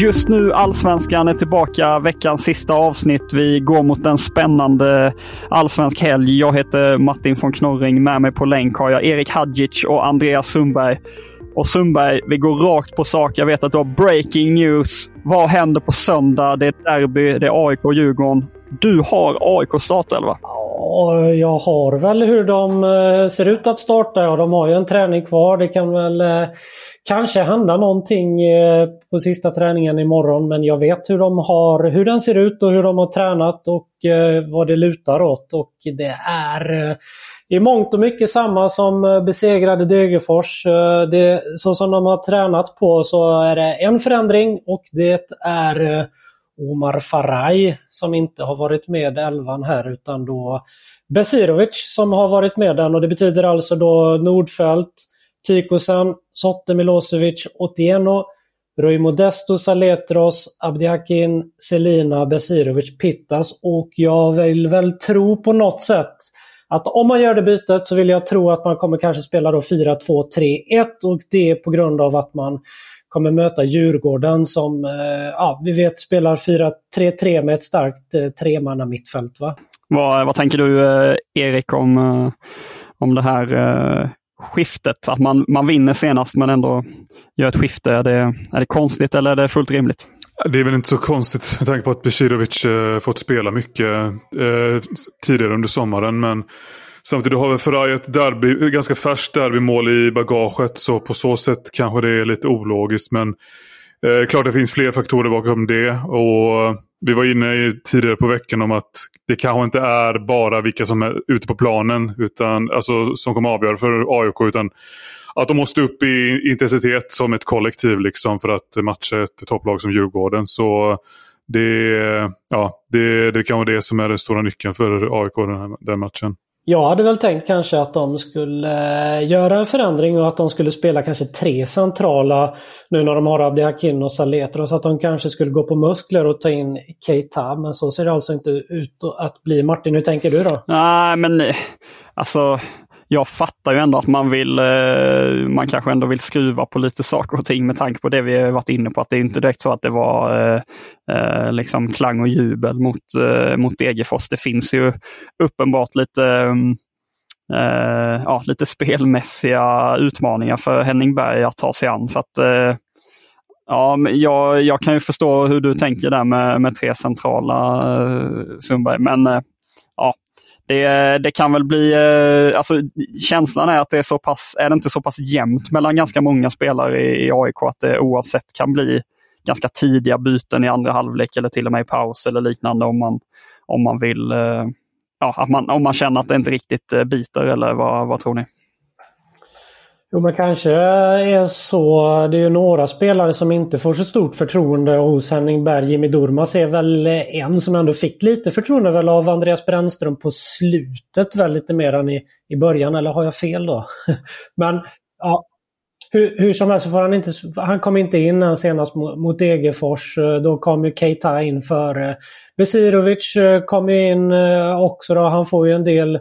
Just nu Allsvenskan är tillbaka, veckans sista avsnitt. Vi går mot en spännande allsvensk helg. Jag heter Martin von Knorring. Med mig på länk har jag Erik Hadjic och Andreas Sundberg. Och Sundberg, vi går rakt på sak. Jag vet att du har breaking news. Vad händer på söndag? Det är ett derby, det är AIK och Djurgården. Du har AIK startelva. Ja, jag har väl hur de eh, ser ut att starta. Ja, de har ju en träning kvar. Det kan väl eh, kanske hända någonting eh, på sista träningen imorgon. Men jag vet hur, de har, hur den ser ut och hur de har tränat och vad det lutar åt. Och det är i mångt och mycket samma som besegrade Degerfors. Det, så som de har tränat på så är det en förändring och det är Omar Faraj som inte har varit med i elvan här utan då Besirovic som har varit med den. Och det betyder alltså då Nordfält, Tykosen, Sotte Milosevic, Otieno, Rui Modesto, Saletros, Abdihakin, Selina, Besirovic, Pittas. Och jag vill väl tro på något sätt att om man gör det bytet så vill jag tro att man kommer kanske spela då 4-2-3-1 och det är på grund av att man kommer möta Djurgården som eh, ja, vi vet spelar 4-3-3 med ett starkt eh, tremanna mittfält. Va? Vad, vad tänker du eh, Erik om, eh, om det här skiftet? Att man, man vinner senast men ändå gör ett skifte. Är det, är det konstigt eller är det fullt rimligt? Det är väl inte så konstigt med tanke på att Besirovic fått spela mycket eh, tidigare under sommaren. Men samtidigt har väl Ferrari ett derby, ganska färskt derbymål i bagaget. Så på så sätt kanske det är lite ologiskt. Men eh, klart det finns fler faktorer bakom det. Och eh, vi var inne i, tidigare på veckan om att det kanske inte är bara vilka som är ute på planen utan, alltså, som kommer avgöra för AIK. Utan att de måste upp i intensitet som ett kollektiv liksom för att matcha ett topplag som Djurgården. Så det, ja, det, det kan vara det som är den stora nyckeln för AIK den, här, den matchen. Jag hade väl tänkt kanske att de skulle eh, göra en förändring och att de skulle spela kanske tre centrala nu när de har Abdihakin och Saletros. Att de kanske skulle gå på muskler och ta in Keita. Men så ser det alltså inte ut att bli. Martin, hur tänker du då? Nej, men eh, alltså jag fattar ju ändå att man vill, eh, man kanske ändå vill skruva på lite saker och ting med tanke på det vi varit inne på. Att det är inte direkt så att det var eh, eh, liksom klang och jubel mot, eh, mot Degerfors. Det finns ju uppenbart lite eh, ja, lite spelmässiga utmaningar för Henning Berg att ta sig an. Så att, eh, ja, jag, jag kan ju förstå hur du tänker där med, med tre centrala eh, Sundberg. Men eh, det, det kan väl bli, eh, alltså känslan är att det är så pass, är det inte så pass jämnt mellan ganska många spelare i, i AIK att det oavsett kan bli ganska tidiga byten i andra halvlek eller till och med i paus eller liknande om man, om man vill, eh, ja, att man, om man känner att det inte riktigt eh, biter eller vad, vad tror ni? Jo men kanske är så. Det är ju några spelare som inte får så stort förtroende hos Henning Berg. Jimmy Durmaz är väl en som ändå fick lite förtroende väl av Andreas Brännström på slutet väl lite mer än i, i början. Eller har jag fel då? men ja, hur, hur som helst så får han inte... Han kom inte in än senast mot, mot Degerfors. Då kom ju Keita in före. Besirovic eh, kom ju in eh, också då. Han får ju en del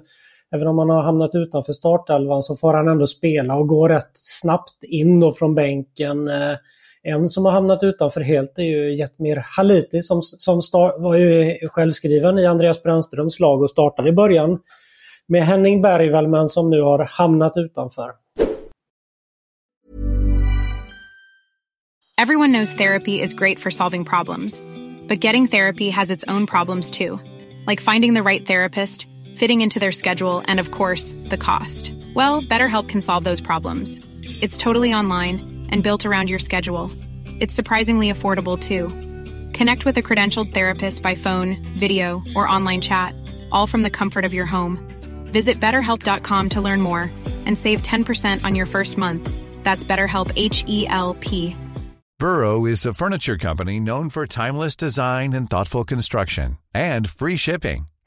även om han har hamnat utanför startelvan så får han ändå spela och gå rätt snabbt in då från bänken. Eh, en som har hamnat utanför helt är ju Jetmir Haliti som, som start, var ju självskriven i Andreas Brännströms lag och startade i början. med Henning Bergvall men som nu har hamnat utanför. Everyone knows therapy is great for solving problems. But getting therapy has its own problems too. Like finding the right therapist, fitting into their schedule, and of course, the cost. Well, BetterHelp can solve those problems. It's totally online and built around your schedule. It's surprisingly affordable too. Connect with a credentialed therapist by phone, video, or online chat, all from the comfort of your home. Visit betterhelp.com to learn more and save 10% on your first month. That's BetterHelp H E L P. Burrow is a furniture company known for timeless design and thoughtful construction and free shipping,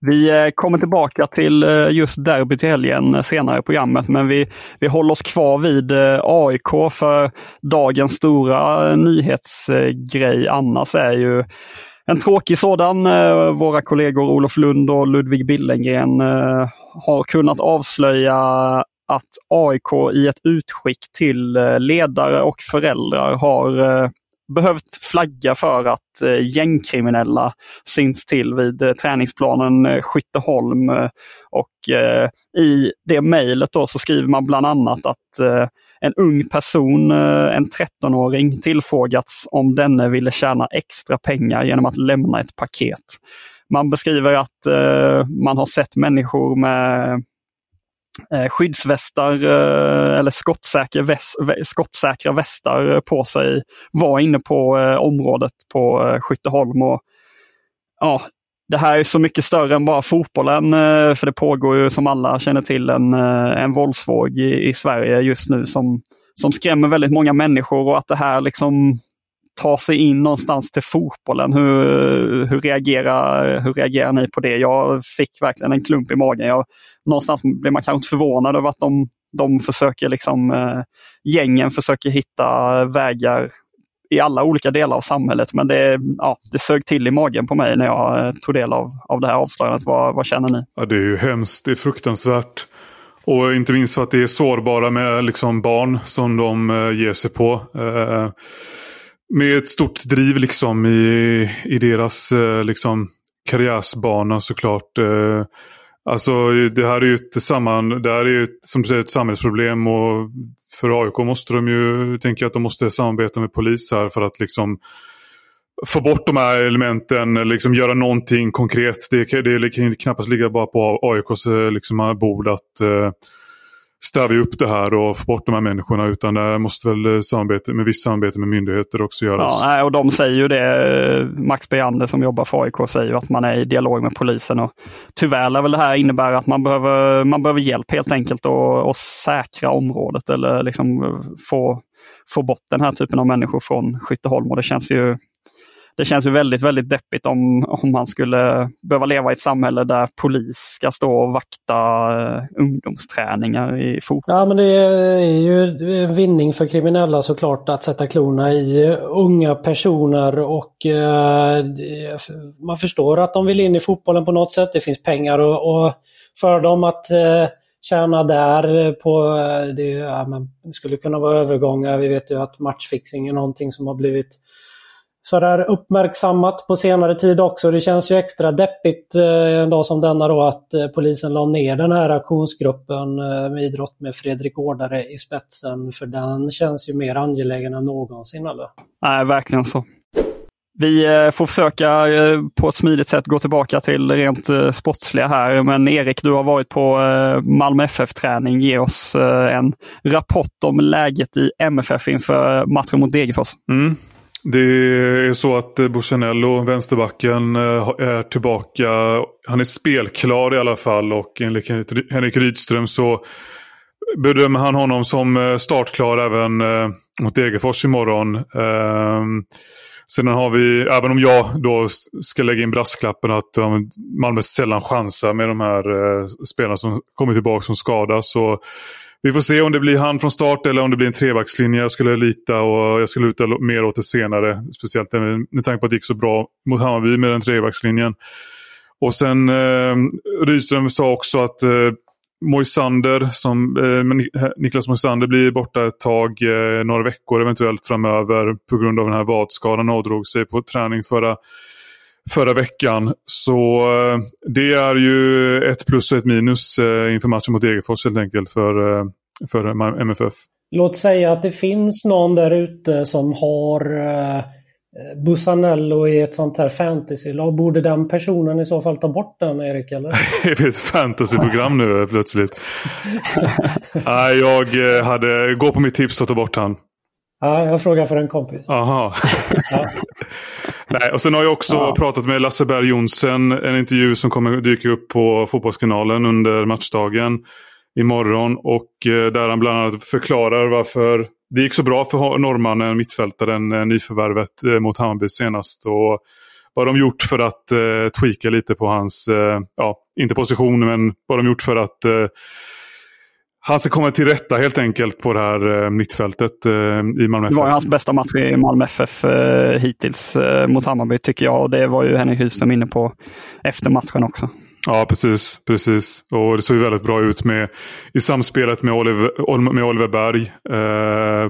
Vi eh, kommer tillbaka till eh, just derbyt i helgen eh, senare i programmet, men vi, vi håller oss kvar vid AIK för dagens stora nyhetsgrej annars är ju en tråkig sådan. Våra kollegor Olof Lund och Ludvig Billengren har kunnat avslöja att AIK i ett utskick till ledare och föräldrar har behövt flagga för att eh, gängkriminella syns till vid eh, träningsplanen eh, Skytteholm. Och eh, i det mejlet så skriver man bland annat att eh, en ung person, eh, en 13-åring, tillfrågats om denne ville tjäna extra pengar genom att lämna ett paket. Man beskriver att eh, man har sett människor med Eh, skyddsvästar eh, eller skottsäkra, väst, skottsäkra västar eh, på sig var inne på eh, området på eh, Skytteholm. Och, ja, det här är så mycket större än bara fotbollen, eh, för det pågår ju som alla känner till en, eh, en våldsvåg i, i Sverige just nu som, som skrämmer väldigt många människor och att det här liksom ta sig in någonstans till fotbollen. Hur, hur, reagerar, hur reagerar ni på det? Jag fick verkligen en klump i magen. Jag, någonstans blir man kanske inte förvånad över att de, de försöker, liksom, eh, gängen försöker hitta vägar i alla olika delar av samhället. Men det, ja, det sög till i magen på mig när jag eh, tog del av, av det här avslöjandet. Vad, vad känner ni? Ja, det är ju hemskt. Det är fruktansvärt. Och inte minst för att det är sårbara med liksom barn som de eh, ger sig på. Eh, med ett stort driv liksom i, i deras eh, liksom, karriärsbana såklart. Eh, alltså det här är ju ett, samman, det här är ju ett, som du säger, ett samhällsproblem och för AIK måste de ju, tänker jag att de måste samarbeta med polis här för att liksom få bort de här elementen, liksom göra någonting konkret. Det, det kan knappast ligga bara på AIKs eh, liksom, bord att uh, stävja upp det här och få bort de här människorna. Utan det måste väl eh, samarbete, med viss samarbete med myndigheter också göras. Ja, och de säger ju det. Eh, Max Beander som jobbar för AIK säger att man är i dialog med polisen. Och tyvärr lär väl det här innebära att man behöver, man behöver hjälp helt enkelt och säkra området eller liksom eh, få, få bort den här typen av människor från Skytteholm. Och det känns ju det känns ju väldigt, väldigt deppigt om, om man skulle behöva leva i ett samhälle där polis ska stå och vakta eh, ungdomsträningar i fotboll. Ja, men det är ju en vinning för kriminella såklart att sätta klorna i unga personer och eh, man förstår att de vill in i fotbollen på något sätt. Det finns pengar och, och för dem att eh, tjäna där på... Eh, det, ja, men det skulle kunna vara övergångar. Vi vet ju att matchfixing är någonting som har blivit sådär uppmärksammat på senare tid också. Det känns ju extra deppigt eh, en dag som denna då att eh, polisen la ner den här aktionsgruppen eh, med idrott med Fredrik Årdare i spetsen. För den känns ju mer angelägen än någonsin. Eller? Nej, verkligen så. Vi får försöka på ett smidigt sätt gå tillbaka till rent sportsliga här. Men Erik, du har varit på Malmö FF-träning. Ge oss en rapport om läget i MFF inför matchen mot Degerfors. Mm. Det är så att eh, Buchanello, vänsterbacken, eh, är tillbaka. Han är spelklar i alla fall och enligt Henrik Rydström så bedömer han honom som eh, startklar även mot Degerfors imorgon. Ehm, sedan har vi, även om jag då ska lägga in brasklappen att Malmö sällan chansar med de här spelarna som kommer tillbaka som skadas. Så vi får se om det blir han från start eller om det blir en trebackslinje. Jag skulle lita och jag skulle luta mer åt det senare. Speciellt med, med tanke på att det gick så bra mot Hammarby med den trebackslinjen. Och sen eh, Rydström sa också att eh, Moisander, som, eh, Niklas Moisander blir borta ett tag, eh, några veckor eventuellt framöver på grund av den här vadskadan. Han Avdrog sig på träning förra, förra veckan. Så eh, det är ju ett plus och ett minus eh, inför matchen mot Degerfors helt enkelt för, eh, för MFF. Låt säga att det finns någon där ute som har Busanello i ett sånt här fantasylag. Borde den personen i så fall ta bort den, Erik? Eller? är det ett fantasyprogram nu plötsligt? Nej, jag hade... Gå på mitt tips och ta bort han. Ja, jag frågar för en kompis. Aha. ja. Nej, och sen har jag också ja. pratat med Lasse Berg Jonsen. En intervju som kommer dyka upp på Fotbollskanalen under matchdagen imorgon. Och eh, där han bland annat förklarar varför det gick så bra för norrmannen, mittfältaren, eh, nyförvärvet eh, mot Hammarby senast. Och vad de gjort för att eh, tweaka lite på hans, eh, ja, inte position, men vad de gjort för att eh, han ska komma till rätta helt enkelt på det här eh, mittfältet eh, i Malmö FF. Det var hans bästa match i Malmö FF eh, hittills eh, mot Hammarby tycker jag. Och det var ju Henrik Rydström inne på efter matchen också. Ja, precis. precis. Och det såg ju väldigt bra ut med, i samspelet med Oliver, med Oliver Berg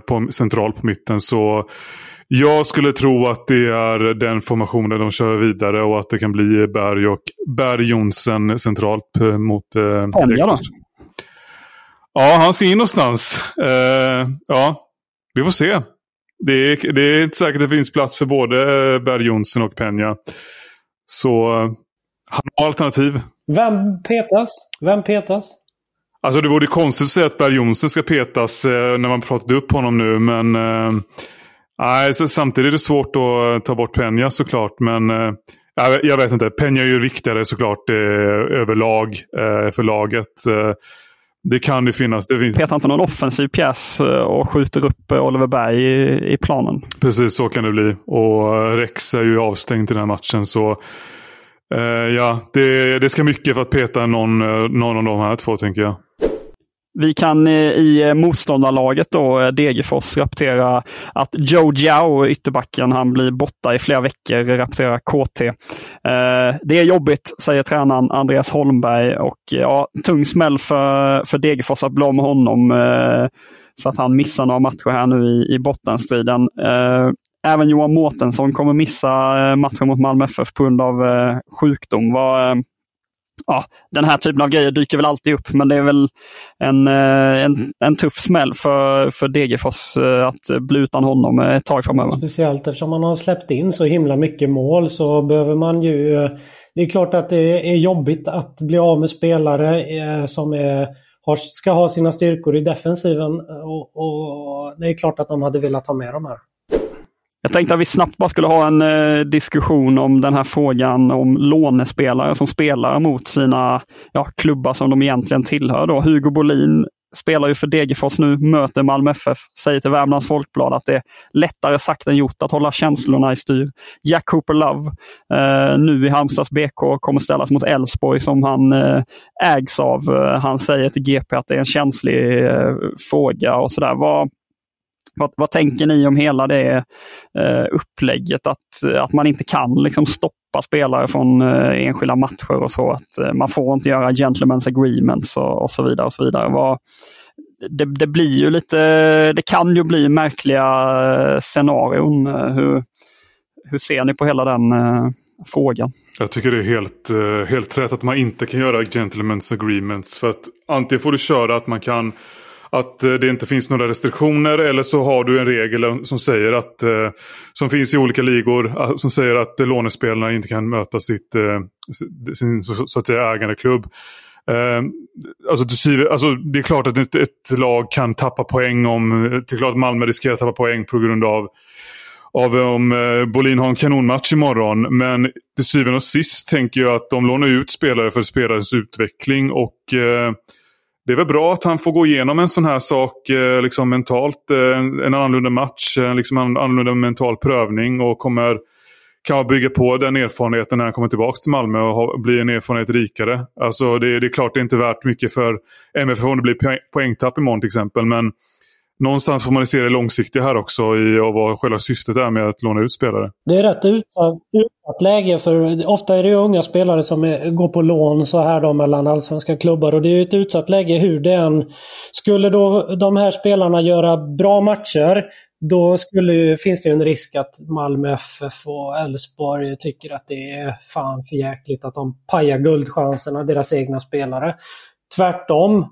på, centralt på mitten. Så jag skulle tro att det är den formationen de kör vidare och att det kan bli Berg och Berg Jonsen centralt mot eh, Penja då? Ja, han ska in någonstans. Eh, ja, vi får se. Det är, det är inte säkert att det finns plats för både Berg Jonsson och Penja. Så han har alternativ. Vem petas? Vem petas? Alltså det vore konstigt att säga att Berg Jonsson ska petas eh, när man pratat upp honom nu. Men eh, samtidigt är det svårt att ta bort Penja såklart. Men eh, jag vet inte. Penja är ju viktigare såklart eh, överlag eh, för laget. Eh, det kan det finnas. Det finns... Petar inte någon offensiv pjäs eh, och skjuter upp Oliver Berg i, i planen. Precis så kan det bli. Och Rex är ju avstängd i den här matchen. så Uh, ja, det, det ska mycket för att peta någon, någon av de här två tänker jag. Vi kan eh, i eh, motståndarlaget då, eh, Degerfors, rapportera att Joe Jiao, ytterbacken, han blir borta i flera veckor, rapporterar KT. Det är jobbigt, säger tränaren Andreas Holmberg och ja, tung smäll för, för Degerfors att bli av med honom så att han missar några matcher här nu i, i bottenstriden. Även Johan Mårtensson kommer missa matchen mot Malmö FF på grund av eh, sjukdom. Var, eh, ja, den här typen av grejer dyker väl alltid upp, men det är väl en, en, en tuff smäll för, för Degerfors att bli utan honom ett tag framöver. Speciellt eftersom man har släppt in så himla mycket mål så behöver man ju... Det är klart att det är jobbigt att bli av med spelare som är, ska ha sina styrkor i defensiven och, och det är klart att de hade velat ha med de här. Jag tänkte att vi snabbt bara skulle ha en eh, diskussion om den här frågan om lånespelare som spelar mot sina ja, klubbar som de egentligen tillhör. Då. Hugo Bolin spelar ju för Degerfors nu, möter Malmö FF, säger till Värmlands Folkblad att det är lättare sagt än gjort att hålla känslorna i styr. Jack Cooper Love, eh, nu i Halmstads BK, kommer ställas mot Elfsborg som han eh, ägs av. Eh, han säger till GP att det är en känslig eh, fråga och sådär. Vad, vad, vad tänker ni om hela det eh, upplägget? Att, att man inte kan liksom stoppa spelare från eh, enskilda matcher och så. Att eh, Man får inte göra gentlemen's agreements och, och så vidare. och så vidare. Vad, det, det, blir ju lite, det kan ju bli märkliga eh, scenarion. Hur, hur ser ni på hela den eh, frågan? Jag tycker det är helt, eh, helt rätt att man inte kan göra gentlemen's agreements. För att antingen får du köra att man kan att eh, det inte finns några restriktioner eller så har du en regel som säger att eh, som finns i olika ligor ah, som säger att eh, lånespelarna inte kan möta sitt, sin så att säga ägandeklubb. Ehm, alltså, alltså, det är klart att ett, ett, lag kan tappa poäng om... Det är klart att Malmö riskerar att tappa poäng på grund av, av om Bolin har en kanonmatch imorgon. Men till syvende och sist tänker jag att de lånar ut spelare för spelarens utveckling. och det är väl bra att han får gå igenom en sån här sak eh, liksom mentalt. Eh, en, en annorlunda match, en liksom en annorlunda mental prövning och kommer kan bygga på den erfarenheten när han kommer tillbaka till Malmö och ha, bli en erfarenhet rikare. Alltså det, det är klart det är inte värt mycket för MFF om det blir poängtapp imorgon till exempel. Men någonstans får man se det långsiktiga här också i och vad själva syftet är med att låna ut spelare. Det är rätt utsatt, utsatt läge för ofta är det ju unga spelare som är, går på lån så här då mellan allsvenska klubbar och det är ett utsatt läge hur det än... Skulle då de här spelarna göra bra matcher då skulle, finns det ju en risk att Malmö FF och Elfsborg tycker att det är fan för jäkligt att de pajar guldchanserna, deras egna spelare. Tvärtom,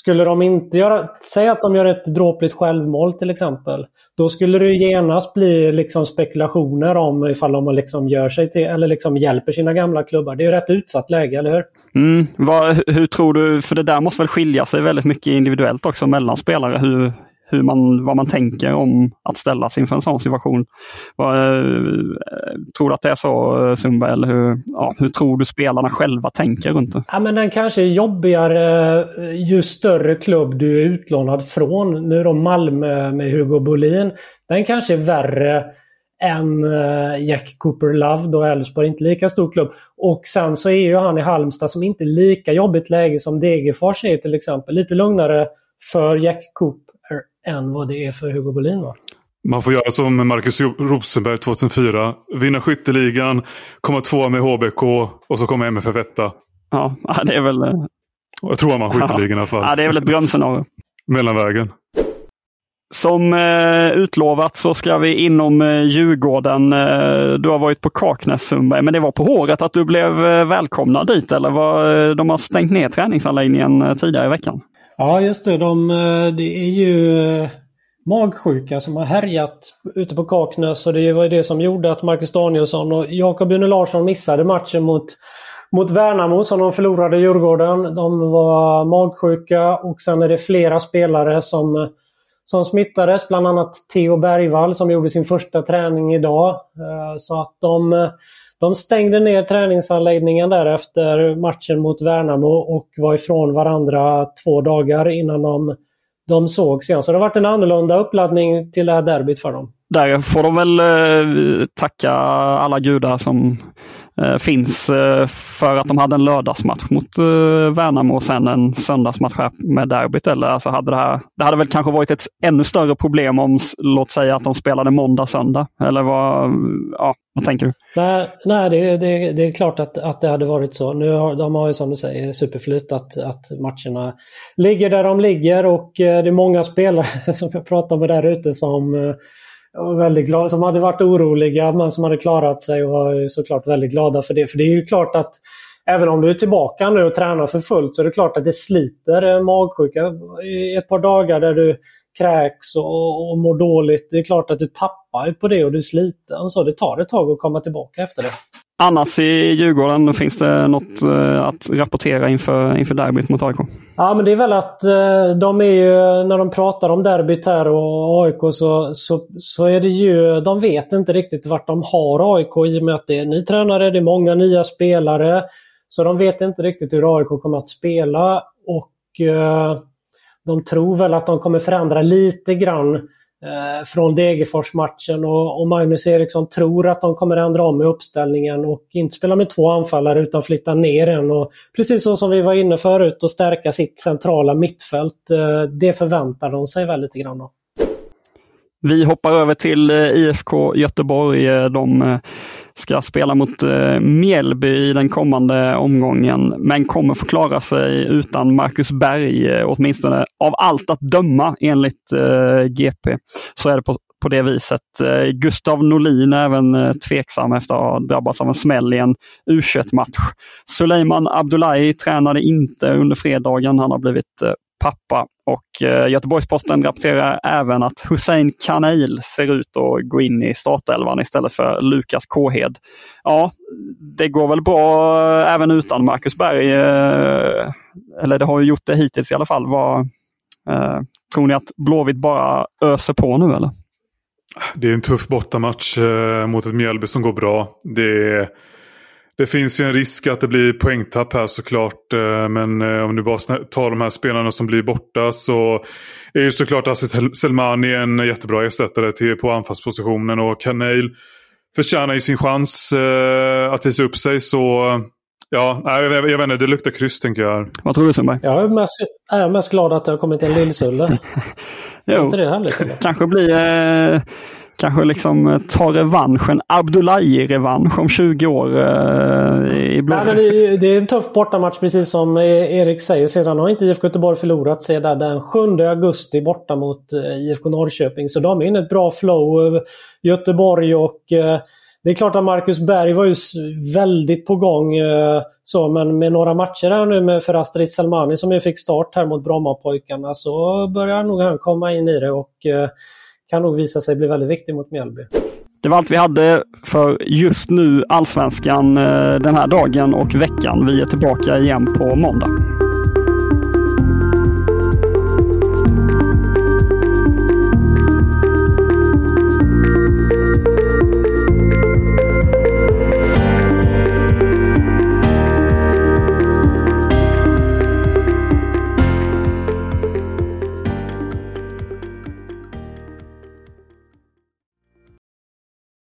skulle de inte göra, säg att de gör ett dråpligt självmål till exempel. Då skulle det genast bli liksom spekulationer om ifall de liksom gör sig till, eller liksom hjälper sina gamla klubbar. Det är ju rätt utsatt läge, eller hur? Mm, vad, hur tror du, för det där måste väl skilja sig väldigt mycket individuellt också mellan spelare. Hur, hur man, vad man tänker om att ställas inför en sån situation. Vad, eh, tror du att det är så eh, Sundberg? Eller hur, ja, hur tror du spelarna själva tänker runt det? Ja, men den kanske är jobbigare eh, ju större klubb du är utlånad från. Nu då Malmö med Hugo Bolin. Den kanske är värre än Jack Cooper Love då Elfsborg inte lika stor klubb. Och sen så är ju han i Halmstad som inte är lika jobbigt läge som Degerfors är till exempel. Lite lugnare för Jack Cooper än vad det är för Hugo Bolin va? Man får göra som Marcus Rosenberg 2004. Vinna skytteligan, komma tvåa med HBK och så kommer MFF etta. Ja, det är väl... Eh, Jag tror han vann skytteligan i alla fall. Ja, det är väl ett drömscenario. Mellanvägen. Som eh, utlovat så ska vi inom eh, Djurgården. Eh, du har varit på Kaknäs Sundberg, men det var på håret att du blev eh, välkomnad dit eller var, eh, de har stängt ner träningsanläggningen eh, tidigare i veckan? Ja, just det. De, eh, det är ju eh, magsjuka som har härjat ute på Kaknäs och det var det som gjorde att Marcus Danielsson och Jakob Une Larsson missade matchen mot, mot Värnamo som de förlorade i Djurgården. De var magsjuka och sen är det flera spelare som, som smittades. Bland annat Theo Bergvall som gjorde sin första träning idag. Eh, så att de de stängde ner träningsanläggningen där efter matchen mot Värnamo och var ifrån varandra två dagar innan de, de sågs igen. Så det har varit en annorlunda uppladdning till det här derbyt för dem. Där får de väl eh, tacka alla gudar som eh, finns eh, för att de hade en lördagsmatch mot eh, Värnamo och sen en söndagsmatch med derbyt. Eller, alltså hade det, här, det hade väl kanske varit ett ännu större problem om, låt säga att de spelade måndag-söndag. Eller vad, ja, vad tänker du? Nej, nej det, det, det är klart att, att det hade varit så. Nu har, de har ju som du säger superflyt att, att matcherna ligger där de ligger och eh, det är många spelare som jag pratar med där ute som eh, eh, väldigt glad, som hade varit oroliga men som hade klarat sig och var såklart väldigt glada för det. För det är ju klart att även om du är tillbaka nu och tränar för fullt så är det klart att det sliter eh, magsjuka i ett par dagar där du kräks och, och mår dåligt. Det är klart att du tappar på det och du är sliten. Så det tar ett tag att komma tillbaka efter det. Annars i Djurgården, finns det något eh, att rapportera inför, inför derbyt mot AIK? Ja, men det är väl att eh, de är ju, när de pratar om derbyt här och AIK så, så, så är det ju, de vet inte riktigt vart de har AIK i och med att det är ny tränare, det är många nya spelare. Så de vet inte riktigt hur AIK kommer att spela och eh, de tror väl att de kommer förändra lite grann Eh, från Degerfors-matchen och, och, Magnus Eriksson tror att de kommer ändra om i uppställningen och inte spela med två anfallare utan flytta ner en. Och, precis så som vi var inne förut och stärka sitt centrala mittfält. Eh, det förväntar de sig väl lite grann. Då. Vi hoppar över till eh, IFK Göteborg. Eh, de eh, ska spela mot Mjällby i den kommande omgången, men kommer få klara sig utan Marcus Berg, åtminstone av allt att döma enligt GP. Så är det på, på det viset. Gustav Norlin är även tveksam efter att ha drabbats av en smäll i en U21-match. Suleiman Abdullahi tränade inte under fredagen. Han har blivit pappa. Och eh, Göteborgs-Posten rapporterar även att Hussein Kanail ser ut att gå in i startelvan istället för Lukas Kåhed. Ja, det går väl bra eh, även utan Marcus Berg. Eh, eller det har ju gjort det hittills i alla fall. Var, eh, tror ni att Blåvitt bara öser på nu eller? Det är en tuff bortamatch eh, mot ett Mjällby som går bra. Det är det finns ju en risk att det blir poängtapp här såklart. Eh, men eh, om du bara tar de här spelarna som blir borta så är ju såklart Aziz Selmani en jättebra ersättare till, på anfallspositionen. Och Kanel förtjänar ju sin chans eh, att visa upp sig. Så ja, jag, jag, jag vet inte, det luktar kryss tänker jag. Vad tror du Sundberg? Jag är mest, jag är mest glad att det har kommit en Lillsulle. jo, inte det härligt? Eller? kanske blir... Eh kanske liksom eh, ta revanschen, Abdullahi-revansch om 20 år eh, i blå. Nej, det, är en tuff bortamatch precis som e- Erik säger. Sedan har inte IFK Göteborg förlorat sedan den 7 augusti borta mot eh, IFK Norrköping. Så de är inne ett bra flow, eh, Göteborg och eh, det är klart att Marcus Berg var ju väldigt på gång. Så, men med några matcher här nu med för Astrid Selmani som ju fick start här mot Brommapojkarna så börjar nog han komma in i det. och kan nog visa sig bli väldigt viktig mot Mjällby. Det var allt vi hade för just nu Allsvenskan eh, den här dagen och veckan. Vi är tillbaka igen på måndag.